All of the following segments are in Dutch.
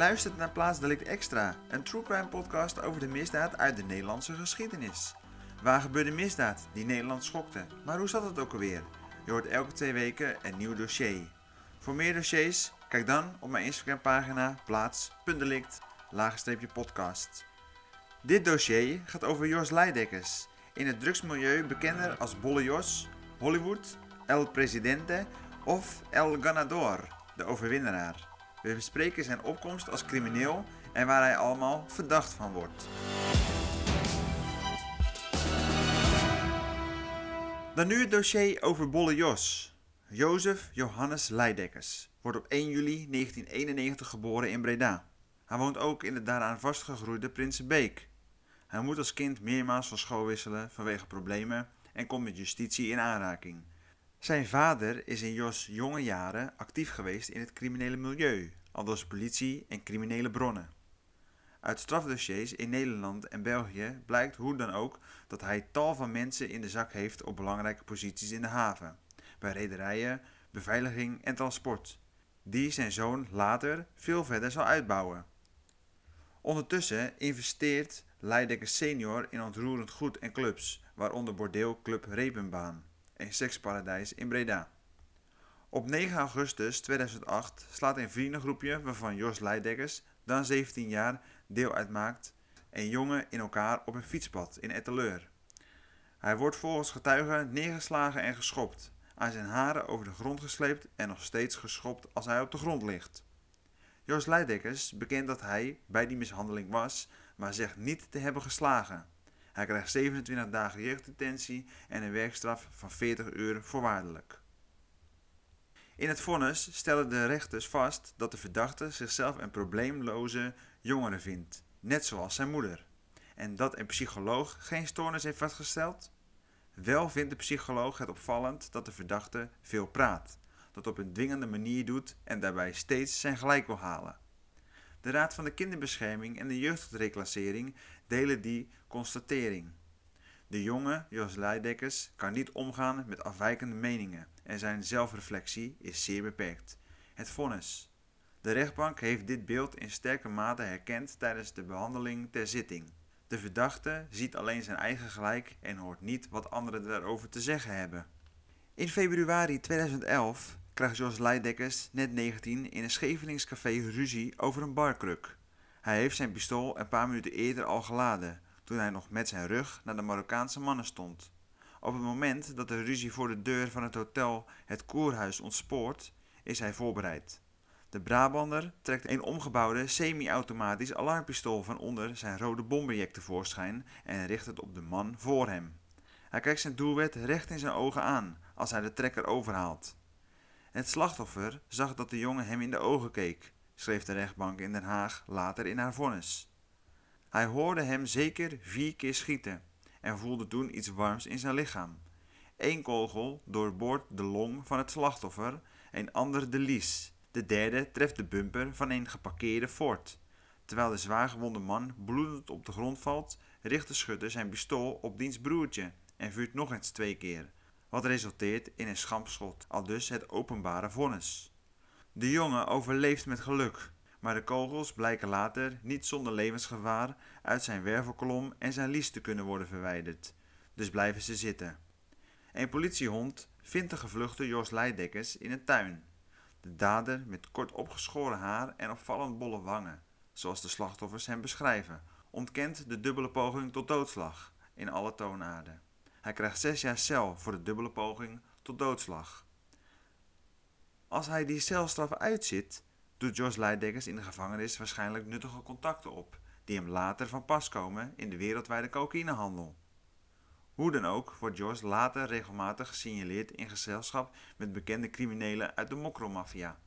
Luistert naar Plaatsdelict Extra, een true crime podcast over de misdaad uit de Nederlandse geschiedenis. Waar gebeurde misdaad die Nederland schokte? Maar hoe zat het ook alweer? Je hoort elke twee weken een nieuw dossier. Voor meer dossiers, kijk dan op mijn Instagram pagina plaats.delict podcast. Dit dossier gaat over Jos Leidekkers, in het drugsmilieu bekender als Bolle Jos, Hollywood, El Presidente of El Ganador, de overwinnaar. We bespreken zijn opkomst als crimineel en waar hij allemaal verdacht van wordt. Dan nu het dossier over Bolle Jos. Jozef Johannes Leidekkers wordt op 1 juli 1991 geboren in Breda. Hij woont ook in de daaraan vastgegroeide Prinsenbeek. Hij moet als kind meermaals van school wisselen vanwege problemen en komt met justitie in aanraking. Zijn vader is in Jos jonge jaren actief geweest in het criminele milieu, aldus politie en criminele bronnen. Uit strafdossiers in Nederland en België blijkt hoe dan ook dat hij tal van mensen in de zak heeft op belangrijke posities in de haven, bij rederijen, beveiliging en transport, die zijn zoon later veel verder zal uitbouwen. Ondertussen investeert Leidekker senior in ontroerend goed en clubs, waaronder bordeelclub Repenbaan een seksparadijs in Breda. Op 9 augustus 2008 slaat een vriendengroepje waarvan Jos Leidekkers, dan 17 jaar, deel uitmaakt, een jongen in elkaar op een fietspad in Etteleur. Hij wordt volgens getuigen neergeslagen en geschopt, aan zijn haren over de grond gesleept en nog steeds geschopt als hij op de grond ligt. Jos Leidekkers bekent dat hij bij die mishandeling was, maar zegt niet te hebben geslagen. Hij krijgt 27 dagen jeugddetentie en een werkstraf van 40 uur voorwaardelijk. In het vonnis stellen de rechters vast dat de verdachte zichzelf een probleemloze jongere vindt, net zoals zijn moeder. En dat een psycholoog geen stoornis heeft vastgesteld? Wel vindt de psycholoog het opvallend dat de verdachte veel praat, dat op een dwingende manier doet en daarbij steeds zijn gelijk wil halen. De Raad van de Kinderbescherming en de Jeugdreclassering delen die constatering. De jonge Jos Leidekkers kan niet omgaan met afwijkende meningen en zijn zelfreflectie is zeer beperkt. Het vonnis. De rechtbank heeft dit beeld in sterke mate herkend tijdens de behandeling ter zitting. De verdachte ziet alleen zijn eigen gelijk en hoort niet wat anderen daarover te zeggen hebben. In februari 2011 krijgt Jos Leidekkers, net 19, in een Scheveningscafé ruzie over een barkruk. Hij heeft zijn pistool een paar minuten eerder al geladen, toen hij nog met zijn rug naar de Marokkaanse mannen stond. Op het moment dat de ruzie voor de deur van het hotel het koerhuis ontspoort, is hij voorbereid. De Brabander trekt een omgebouwde semi-automatisch alarmpistool van onder zijn rode bomberjack tevoorschijn en richt het op de man voor hem. Hij kijkt zijn doelwit recht in zijn ogen aan als hij de trekker overhaalt. Het slachtoffer zag dat de jongen hem in de ogen keek, schreef de rechtbank in Den Haag later in haar vonnis. Hij hoorde hem zeker vier keer schieten en voelde toen iets warms in zijn lichaam. Eén kogel doorboort de long van het slachtoffer, een ander de lies. De derde treft de bumper van een geparkeerde Ford. Terwijl de zwaargewonde man bloedend op de grond valt, richt de schutter zijn pistool op diens broertje en vuurt nog eens twee keer, wat resulteert in een schampschot, al dus het openbare vonnis. De jongen overleeft met geluk, maar de kogels blijken later niet zonder levensgevaar uit zijn wervelkolom en zijn lies te kunnen worden verwijderd, dus blijven ze zitten. Een politiehond vindt de gevluchte Jos Leidekkers in een tuin. De dader met kort opgeschoren haar en opvallend bolle wangen, zoals de slachtoffers hem beschrijven, ontkent de dubbele poging tot doodslag in alle toonaarden. Hij krijgt zes jaar cel voor de dubbele poging tot doodslag. Als hij die celstraf uitzit, doet Jos Leidekkers in de gevangenis waarschijnlijk nuttige contacten op, die hem later van pas komen in de wereldwijde cocaïnehandel. Hoe dan ook wordt Jos later regelmatig gesignaleerd in gezelschap met bekende criminelen uit de mokromafia,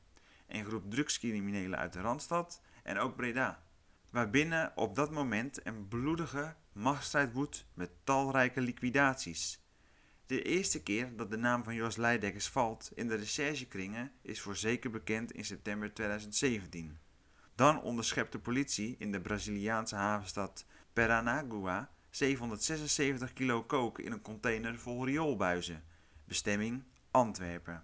een groep drugscriminelen uit de Randstad en ook Breda, waarbinnen op dat moment een bloedige machtsstrijd woedt met talrijke liquidaties. De eerste keer dat de naam van Jos Leidekkers valt in de recherchekringen is voor zeker bekend in september 2017. Dan onderschept de politie in de Braziliaanse havenstad Paranagua 776 kilo kook in een container vol rioolbuizen. Bestemming Antwerpen.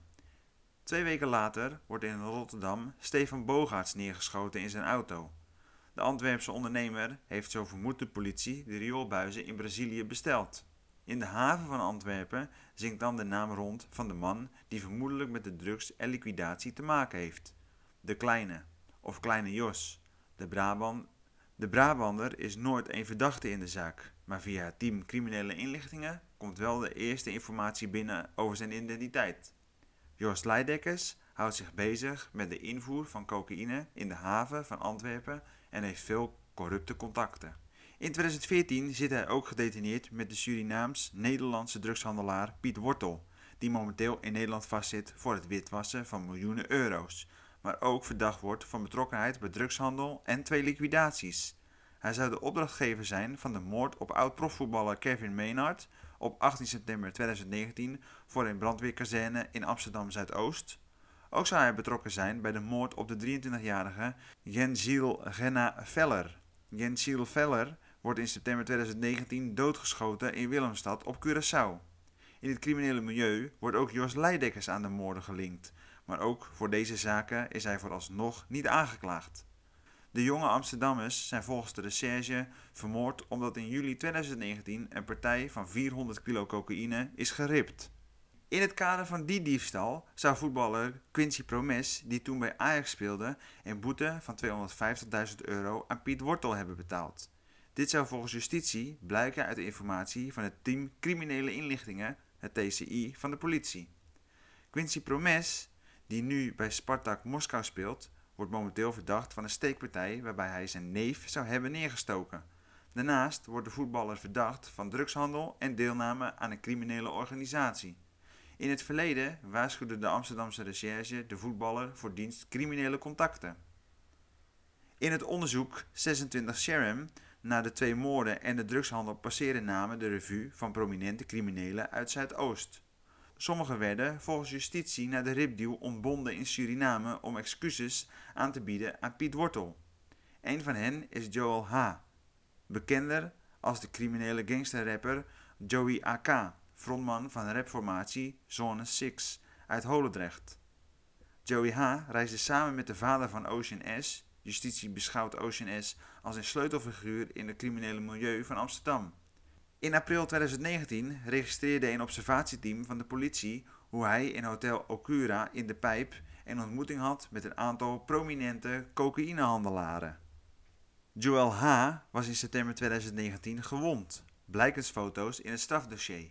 Twee weken later wordt in Rotterdam Stefan Bogaerts neergeschoten in zijn auto. De Antwerpse ondernemer heeft zo vermoedt de politie de rioolbuizen in Brazilië besteld. In de haven van Antwerpen zingt dan de naam rond van de man die vermoedelijk met de drugs en liquidatie te maken heeft. De Kleine, of Kleine Jos. De, de Brabander is nooit een verdachte in de zaak, maar via het team criminele inlichtingen komt wel de eerste informatie binnen over zijn identiteit. Jos Leidekkers houdt zich bezig met de invoer van cocaïne in de haven van Antwerpen en heeft veel corrupte contacten. In 2014 zit hij ook gedetineerd met de Surinaams-Nederlandse drugshandelaar Piet Wortel, die momenteel in Nederland vastzit voor het witwassen van miljoenen euro's, maar ook verdacht wordt van betrokkenheid bij drugshandel en twee liquidaties. Hij zou de opdrachtgever zijn van de moord op oud-profvoetballer Kevin Maynard op 18 september 2019 voor een brandweerkazerne in Amsterdam Zuidoost. Ook zou hij betrokken zijn bij de moord op de 23-jarige Jensiel Genna Veller. Jensiel Veller wordt in september 2019 doodgeschoten in Willemstad op Curaçao. In het criminele milieu wordt ook Jos Leidekkers aan de moorden gelinkt, maar ook voor deze zaken is hij vooralsnog niet aangeklaagd. De jonge Amsterdammers zijn volgens de recherche vermoord omdat in juli 2019 een partij van 400 kilo cocaïne is geript. In het kader van die diefstal zou voetballer Quincy Promes, die toen bij Ajax speelde, een boete van 250.000 euro aan Piet Wortel hebben betaald. Dit zou volgens justitie blijken uit de informatie van het team Criminele Inlichtingen, het TCI, van de politie. Quincy Promes, die nu bij Spartak Moskou speelt, wordt momenteel verdacht van een steekpartij waarbij hij zijn neef zou hebben neergestoken. Daarnaast wordt de voetballer verdacht van drugshandel en deelname aan een criminele organisatie. In het verleden waarschuwde de Amsterdamse recherche de voetballer voor dienst criminele contacten. In het onderzoek 26 Sharam naar de twee moorden en de drugshandel passeren namen de revue van prominente criminelen uit Zuidoost. Sommigen werden volgens justitie naar de ripdeal ontbonden in Suriname om excuses aan te bieden aan Piet Wortel. Een van hen is Joel H., bekender als de criminele gangsterrapper Joey AK, frontman van de rapformatie Zone 6 uit Holendrecht. Joey H. reisde samen met de vader van Ocean S. Justitie beschouwt Ocean S. als een sleutelfiguur in het criminele milieu van Amsterdam. In april 2019 registreerde een observatieteam van de politie hoe hij in Hotel Okura in de Pijp een ontmoeting had met een aantal prominente cocaïnehandelaren. Joel H. was in september 2019 gewond, blijkens foto's in het strafdossier.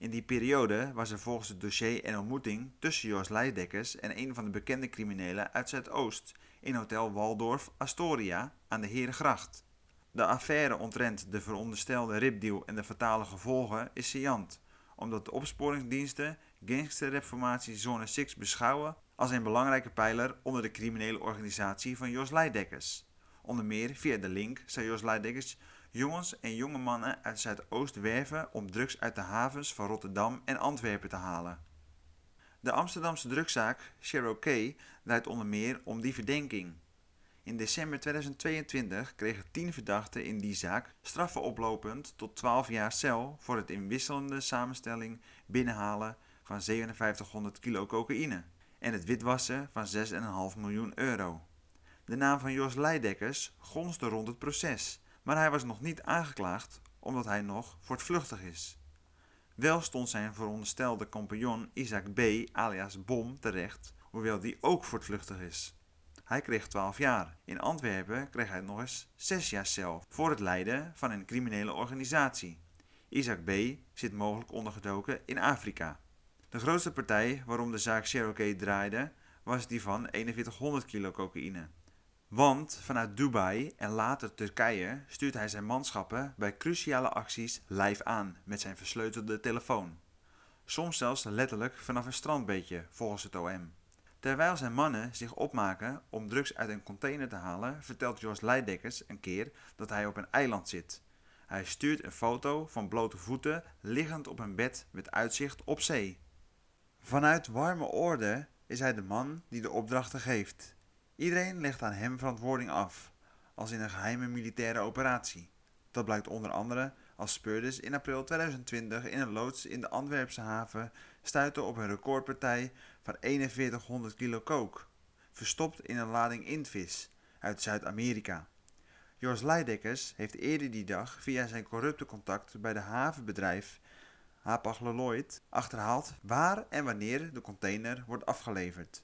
In die periode was er volgens het dossier een ontmoeting tussen Jos Leidekkers en een van de bekende criminelen uit Zuidoost in Hotel Waldorf Astoria aan de Herengracht. De affaire omtrent de veronderstelde ripdeal en de fatale gevolgen is saillant, omdat de opsporingsdiensten gangsterreformatie Zone 6 beschouwen als een belangrijke pijler onder de criminele organisatie van Jos Leidekkers. Onder meer via de link zou Jos Leidekkers jongens en jonge mannen uit Zuidoost werven om drugs uit de havens van Rotterdam en Antwerpen te halen. De Amsterdamse drugszaak Cherokee draait onder meer om die verdenking. In december 2022 kregen tien verdachten in die zaak straffen oplopend tot 12 jaar cel voor het in wisselende samenstelling binnenhalen van 5700 kilo cocaïne en het witwassen van 6,5 miljoen euro. De naam van Jos Leidekkers gonste rond het proces, maar hij was nog niet aangeklaagd omdat hij nog voortvluchtig is. Wel stond zijn veronderstelde compagnon Isaac B. alias Bom terecht, hoewel die ook voortvluchtig is. Hij kreeg 12 jaar. In Antwerpen kreeg hij nog eens 6 jaar cel voor het leiden van een criminele organisatie. Isaac B. zit mogelijk ondergedoken in Afrika. De grootste partij waarom de zaak Cherokee draaide was die van 4100 kilo cocaïne. Want vanuit Dubai en later Turkije stuurt hij zijn manschappen bij cruciale acties live aan met zijn versleutelde telefoon. Soms zelfs letterlijk vanaf een strandbeetje, volgens het OM. Terwijl zijn mannen zich opmaken om drugs uit een container te halen, vertelt Jos Leidekkers een keer dat hij op een eiland zit. Hij stuurt een foto van blote voeten liggend op een bed met uitzicht op zee. Vanuit warme orde is hij de man die de opdrachten geeft. Iedereen legt aan hem verantwoording af, als in een geheime militaire operatie. Dat blijkt onder andere als speurders in april 2020 in een loods in de Antwerpse haven stuiten op een recordpartij van 4100 kilo kook, verstopt in een lading inktvis uit Zuid-Amerika. Jos Leidekkers heeft eerder die dag via zijn corrupte contact bij de havenbedrijf Hapag-Lloyd achterhaald waar en wanneer de container wordt afgeleverd.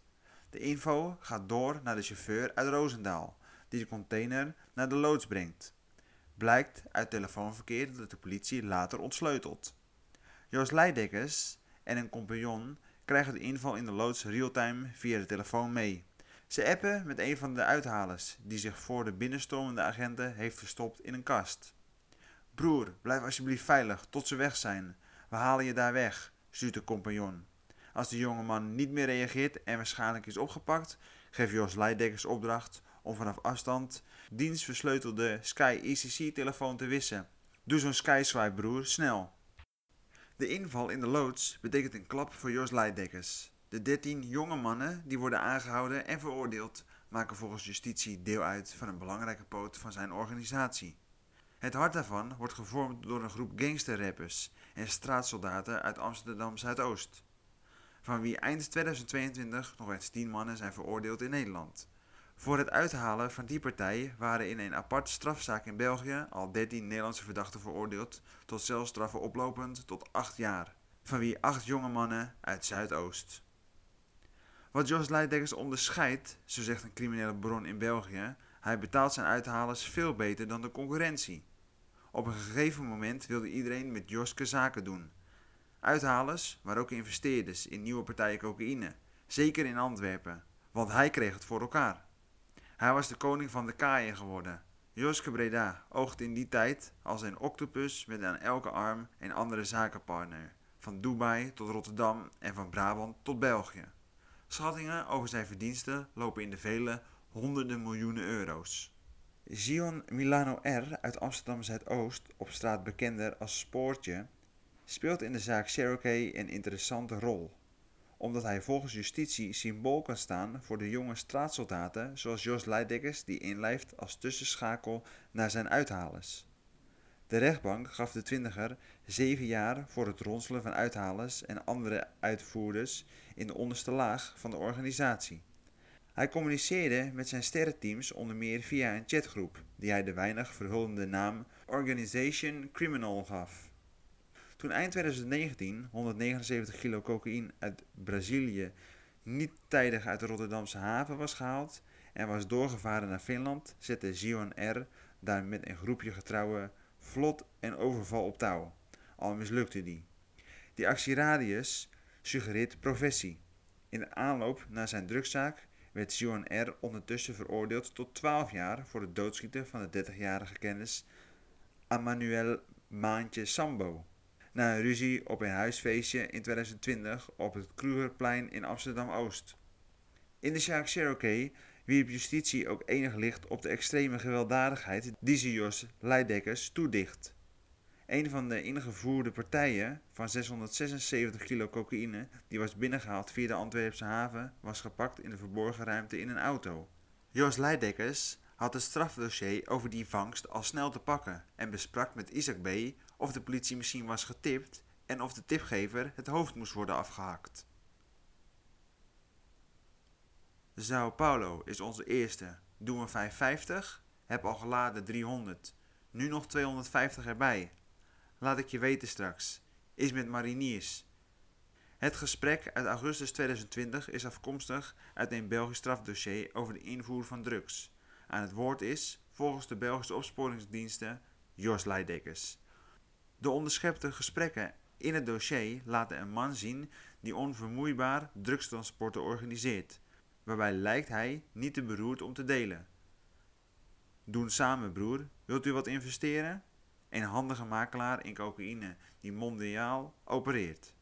De info gaat door naar de chauffeur uit Roosendaal, die de container naar de loods brengt. Blijkt uit telefoonverkeer dat de politie later ontsleutelt. Joost Leidekkers en een compagnon krijgen de inval in de loods realtime via de telefoon mee. Ze appen met een van de uithalers, die zich voor de binnenstormende agenten heeft verstopt in een kast. Broer, blijf alsjeblieft veilig tot ze weg zijn. We halen je daar weg, stuurt de compagnon. Als de jongeman niet meer reageert en waarschijnlijk is opgepakt, geeft Jos Leidekkers opdracht om vanaf afstand dienstversleutelde Sky ECC-telefoon te wissen. Doe zo'n Sky-swipe, broer, snel. De inval in de loods betekent een klap voor Jos Leidekkers. De 13 jonge mannen die worden aangehouden en veroordeeld maken volgens justitie deel uit van een belangrijke poot van zijn organisatie. Het hart daarvan wordt gevormd door een groep gangsterrappers en straatsoldaten uit Amsterdam Zuidoost, van wie eind 2022 nog eens 10 mannen zijn veroordeeld in Nederland. Voor het uithalen van die partij waren in een aparte strafzaak in België al 13 Nederlandse verdachten veroordeeld tot celstraffen oplopend tot 8 jaar, van wie 8 jonge mannen uit Zuidoost. Wat Jos Leidekkers onderscheidt, zo zegt een criminele bron in België, hij betaalt zijn uithalers veel beter dan de concurrentie. Op een gegeven moment wilde iedereen met Joske zaken doen. Uithalers, maar ook investeerders in nieuwe partijen cocaïne, zeker in Antwerpen, want hij kreeg het voor elkaar. Hij was de koning van de kaaien geworden. Joske Breda oogde in die tijd als een octopus met aan elke arm een andere zakenpartner, van Dubai tot Rotterdam en van Brabant tot België. Schattingen over zijn verdiensten lopen in de vele honderden miljoenen euro's. Zion Milano R. uit Amsterdam Zuidoost, op straat bekender als Spoortje, speelt in de zaak Cherokee een interessante rol omdat hij volgens justitie symbool kan staan voor de jonge straatsoldaten zoals Jos Leidekkers die inlijft als tussenschakel naar zijn uithalers. De rechtbank gaf de twintiger zeven jaar voor het ronselen van uithalers en andere uitvoerders in de onderste laag van de organisatie. Hij communiceerde met zijn sterrenteams onder meer via een chatgroep die hij de weinig verhullende naam Organization Criminal gaf. Toen eind 2019 179 kilo cocaïne uit Brazilië niet tijdig uit de Rotterdamse haven was gehaald en was doorgevaren naar Finland, zette Zion R. daar met een groepje getrouwen vlot en overval op touw. Al mislukte die. Die actieradius suggereert professie. In de aanloop naar zijn drugszaak werd Zion R. ondertussen veroordeeld tot 12 jaar voor het doodschieten van de 30-jarige kennis Emmanuel Maantje Sambo na een ruzie op een huisfeestje in 2020 op het Krugerplein in Amsterdam-Oost. In de zaak Cherokee wierp justitie ook enig licht op de extreme gewelddadigheid die ze Jos Leidekkers toedicht. Een van de ingevoerde partijen van 676 kilo cocaïne die was binnengehaald via de Antwerpse haven was gepakt in de verborgen ruimte in een auto. Jos Leidekkers had het strafdossier over die vangst al snel te pakken en besprak met Isaac B of de politie misschien was getipt en of de tipgever het hoofd moest worden afgehakt. Sao Paulo is onze eerste. Doen we 550? Heb al geladen 300. Nu nog 250 erbij. Laat ik je weten straks. Is met mariniers. Het gesprek uit augustus 2020 is afkomstig uit een Belgisch strafdossier over de invoer van drugs. Aan het woord is, volgens de Belgische opsporingsdiensten, Jos Leidekkers. De onderschepte gesprekken in het dossier laten een man zien die onvermoeibaar drugstransporten organiseert, waarbij lijkt hij niet te beroerd om te delen. Doen samen, broer. Wilt u wat investeren? Een handige makelaar in cocaïne die mondiaal opereert.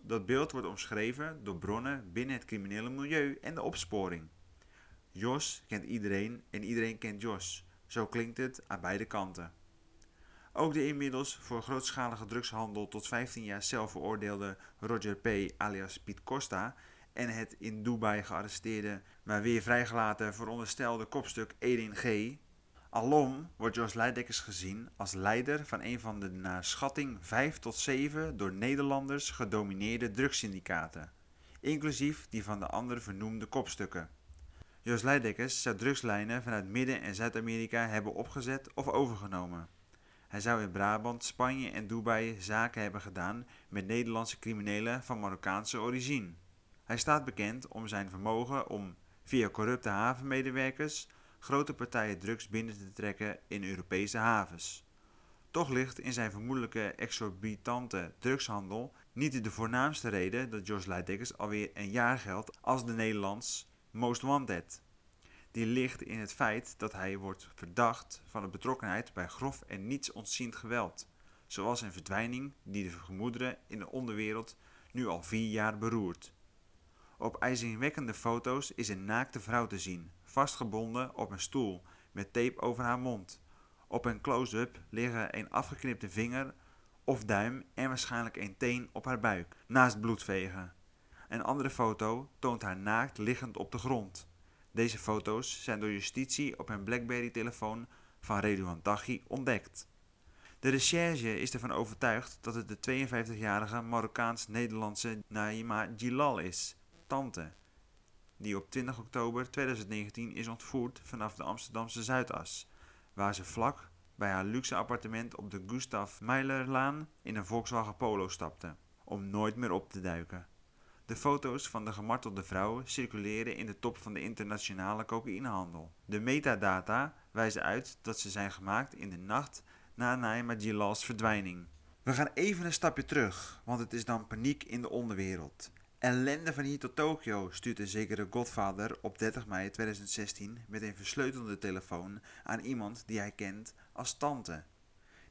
Dat beeld wordt omschreven door bronnen binnen het criminele milieu en de opsporing. Jos kent iedereen en iedereen kent Jos. Zo klinkt het aan beide kanten. Ook de inmiddels voor grootschalige drugshandel tot 15 jaar zelf veroordeelde Roger P. alias Piet Costa en het in Dubai gearresteerde, maar weer vrijgelaten veronderstelde kopstuk Edin G. Alom wordt Jos Leidekkers gezien als leider van een van de naar schatting 5 tot 7 door Nederlanders gedomineerde drugssyndicaten. inclusief die van de andere vernoemde kopstukken. Jos Leidekkers zou drugslijnen vanuit Midden- en Zuid-Amerika hebben opgezet of overgenomen. Hij zou in Brabant, Spanje en Dubai zaken hebben gedaan met Nederlandse criminelen van Marokkaanse origine. Hij staat bekend om zijn vermogen om via corrupte havenmedewerkers grote partijen drugs binnen te trekken in Europese havens. Toch ligt in zijn vermoedelijke exorbitante drugshandel niet de voornaamste reden dat Jos Leidekkers alweer een jaar geldt als de Nederlands Most Wanted. Die ligt in het feit dat hij wordt verdacht van de betrokkenheid bij grof en niets ontziend geweld, zoals een verdwijning die de gemoederen in de onderwereld nu al vier jaar beroert. Op ijzingwekkende foto's is een naakte vrouw te zien, vastgebonden op een stoel met tape over haar mond. Op een close-up liggen een afgeknipte vinger of duim en waarschijnlijk een teen op haar buik, naast bloedvegen. Een andere foto toont haar naakt liggend op de grond. Deze foto's zijn door justitie op een BlackBerry-telefoon van Redouan Taghi ontdekt. De recherche is ervan overtuigd dat het de 52-jarige Marokkaans-Nederlandse Naima Gilal is, tante, die op 20 oktober 2019 is ontvoerd vanaf de Amsterdamse Zuidas, waar ze vlak bij haar luxe appartement op de Gustav Meilerlaan in een Volkswagen Polo stapte, om nooit meer op te duiken. De foto's van de gemartelde vrouw circuleren in de top van de internationale cocaïnehandel. De metadata wijzen uit dat ze zijn gemaakt in de nacht na Naima Gilal's verdwijning. We gaan even een stapje terug, want het is dan paniek in de onderwereld. Ellende van hier tot Tokio stuurt een zekere Godfather op 30 mei 2016 met een versleutelde telefoon aan iemand die hij kent als tante.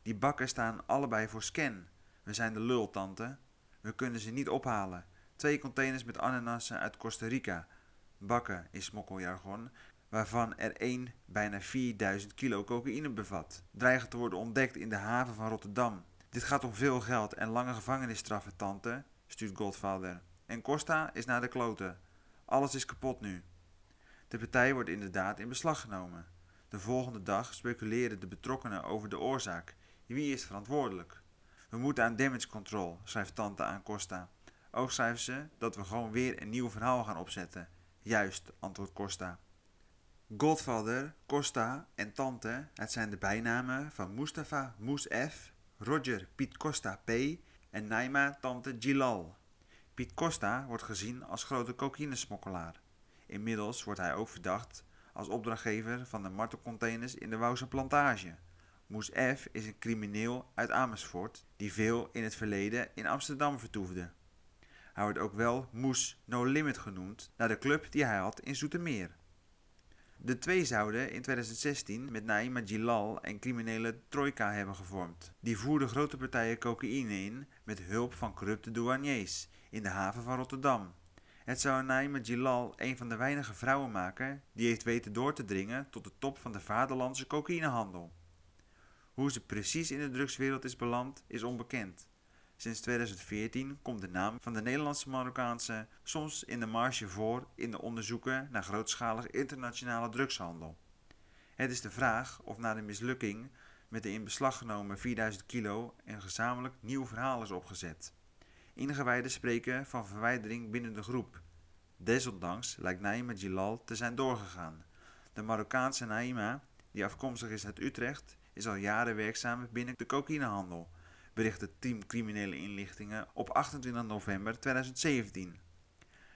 Die bakken staan allebei voor scan. We zijn de lul, tante. We kunnen ze niet ophalen. Twee containers met ananassen uit Costa Rica. Bakken is smokkeljargon, waarvan er één bijna 4000 kilo cocaïne bevat. Dreigen te worden ontdekt in de haven van Rotterdam. Dit gaat om veel geld en lange gevangenisstraffen, tante, stuurt Godfather. En Costa is naar de kloten. Alles is kapot nu. De partij wordt inderdaad in beslag genomen. De volgende dag speculeren de betrokkenen over de oorzaak. Wie is verantwoordelijk? We moeten aan damage control, schrijft tante aan Costa. Ook schrijven ze dat we gewoon weer een nieuw verhaal gaan opzetten. Juist, antwoordt Costa. Godfather, Costa en Tante, het zijn de bijnamen van Mustafa Moes F, Roger Piet Costa P en Naima Tante Gilal. Piet Costa wordt gezien als grote cocaïnesmokkelaar. Inmiddels wordt hij ook verdacht als opdrachtgever van de martelcontainers in de Wouwse plantage. Moes F is een crimineel uit Amersfoort die veel in het verleden in Amsterdam vertoefde. Hij wordt ook wel Moes No Limit genoemd, naar de club die hij had in Zoetermeer. De twee zouden in 2016 met Naima Gilal een criminele trojka hebben gevormd. Die voerden grote partijen cocaïne in met hulp van corrupte douaniers in de haven van Rotterdam. Het zou Naima Gilal een van de weinige vrouwen maken die heeft weten door te dringen tot de top van de vaderlandse cocaïnehandel. Hoe ze precies in de drugswereld is beland is onbekend. Sinds 2014 komt de naam van de Nederlandse Marokkaanse soms in de marge voor in de onderzoeken naar grootschalige internationale drugshandel. Het is de vraag of na de mislukking met de in beslag genomen 4000 kilo een gezamenlijk nieuw verhaal is opgezet. Ingewijden spreken van verwijdering binnen de groep. Desondanks lijkt Naima Gilal te zijn doorgegaan. De Marokkaanse Naima, die afkomstig is uit Utrecht, is al jaren werkzaam binnen de cocaïnehandel bericht het team criminele inlichtingen op 28 november 2017.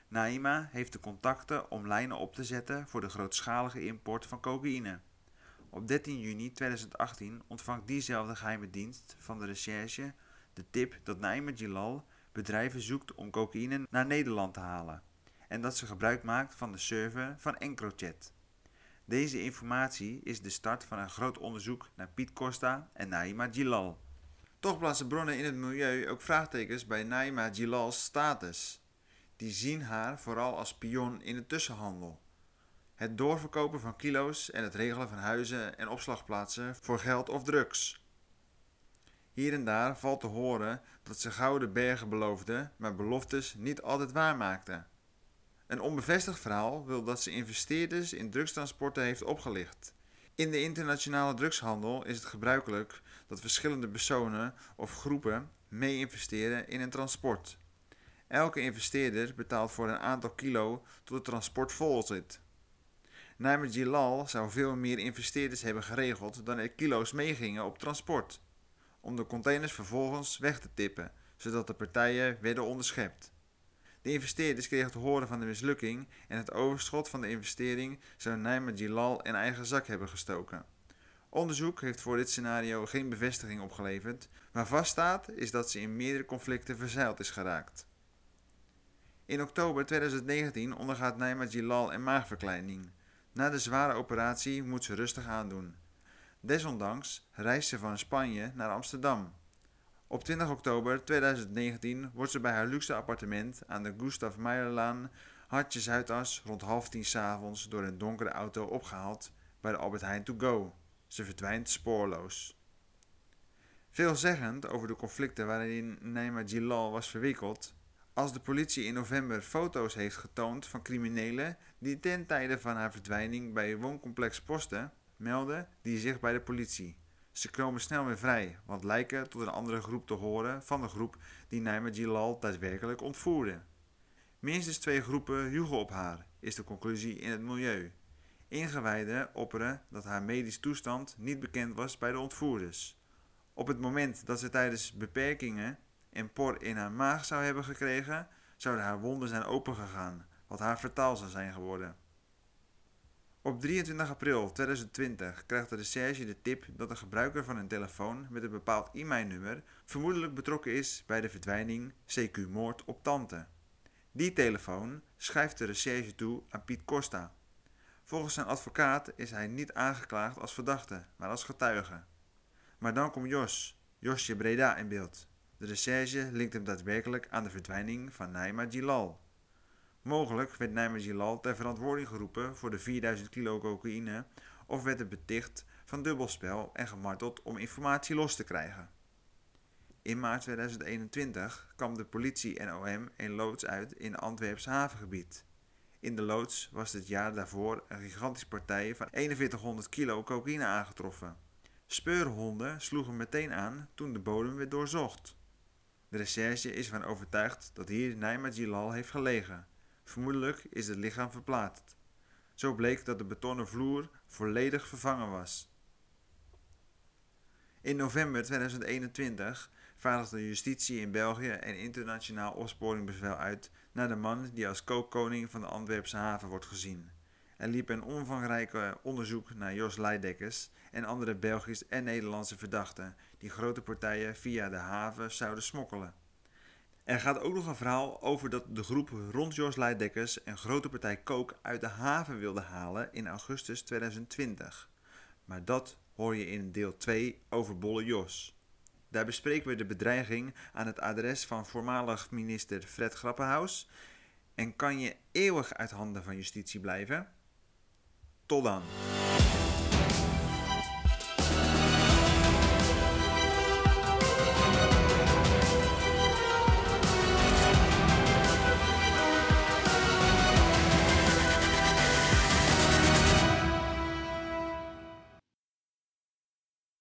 Naima heeft de contacten om lijnen op te zetten voor de grootschalige import van cocaïne. Op 13 juni 2018 ontvangt diezelfde geheime dienst van de recherche de tip dat Naima Gilal bedrijven zoekt om cocaïne naar Nederland te halen en dat ze gebruik maakt van de server van Encrochat. Deze informatie is de start van een groot onderzoek naar Piet Costa en Naima Gilal. Toch plaatsen bronnen in het milieu ook vraagtekens bij Naima Gilal's status. Die zien haar vooral als pion in de tussenhandel. Het doorverkopen van kilo's en het regelen van huizen en opslagplaatsen voor geld of drugs. Hier en daar valt te horen dat ze gouden bergen beloofde, maar beloftes niet altijd waarmaakte. Een onbevestigd verhaal wil dat ze investeerders in drugstransporten heeft opgelicht. In de internationale drugshandel is het gebruikelijk dat verschillende personen of groepen mee investeren in een transport. Elke investeerder betaalt voor een aantal kilo tot het transport vol zit. Naima Gilal zou veel meer investeerders hebben geregeld dan er kilo's meegingen op transport, om de containers vervolgens weg te tippen, zodat de partijen werden onderschept. De investeerders kregen te horen van de mislukking en het overschot van de investering zou Naima Gilal in eigen zak hebben gestoken. Onderzoek heeft voor dit scenario geen bevestiging opgeleverd, maar vaststaat is dat ze in meerdere conflicten verzeild is geraakt. In oktober 2019 ondergaat Naima Gilal een maagverkleining. Na de zware operatie moet ze rustig aandoen. Desondanks reist ze van Spanje naar Amsterdam. Op 20 oktober 2019 wordt ze bij haar luxe appartement aan de Gustav Meijerlaan hartje Zuidas rond half tien s'avonds door een donkere auto opgehaald bij de Albert Heijn to go. Ze verdwijnt spoorloos. Veelzeggend over de conflicten waarin Naima Gilal was verwikkeld, als de politie in november foto's heeft getoond van criminelen die ten tijde van haar verdwijning bij het wooncomplex posten, melden die zich bij de politie. Ze komen snel weer vrij, want lijken tot een andere groep te horen van de groep die Naima Gilal daadwerkelijk ontvoerde. Minstens twee groepen joegen op haar, is de conclusie in het milieu. Ingewijden opperen dat haar medische toestand niet bekend was bij de ontvoerders. Op het moment dat ze tijdens beperkingen en por in haar maag zou hebben gekregen, zouden haar wonden zijn opengegaan, wat haar vertaal zou zijn geworden. Op 23 april 2020 krijgt de recherche de tip dat een gebruiker van een telefoon met een bepaald e-mailnummer vermoedelijk betrokken is bij de verdwijning CQ moord op tante. Die telefoon schrijft de recherche toe aan Piet Costa. Volgens zijn advocaat is hij niet aangeklaagd als verdachte, maar als getuige. Maar dan komt Jos, Josje Breda in beeld. De recherche linkt hem daadwerkelijk aan de verdwijning van Naima Gilal. Mogelijk werd Naima Gilal ter verantwoording geroepen voor de 4000 kilo cocaïne of werd het beticht van dubbelspel en gemarteld om informatie los te krijgen. In maart 2021 kwam de politie en OM een loods uit in Antwerps havengebied. In de loods was het jaar daarvoor een gigantische partij van 4100 kilo cocaïne aangetroffen. Speurhonden sloegen meteen aan toen de bodem werd doorzocht. De recherche is ervan overtuigd dat hier Naima Gilal heeft gelegen. Vermoedelijk is het lichaam verplaatst. Zo bleek dat de betonnen vloer volledig vervangen was. In november 2021 vaardigde justitie in België een internationaal opsporingsbevel uit naar de man die als kookkoning van de Antwerpse haven wordt gezien. Er liep een omvangrijk onderzoek naar Jos Leidekkers en andere Belgische en Nederlandse verdachten die grote partijen via de haven zouden smokkelen. Er gaat ook nog een verhaal over dat de groep rond Jos Leidekkers een grote partij kook uit de haven wilde halen in augustus 2020. Maar dat hoor je in deel 2 over Bolle Jos. Daar bespreken we de bedreiging aan het adres van voormalig minister Fred Grappenhaus. En kan je eeuwig uit handen van justitie blijven? Tot dan.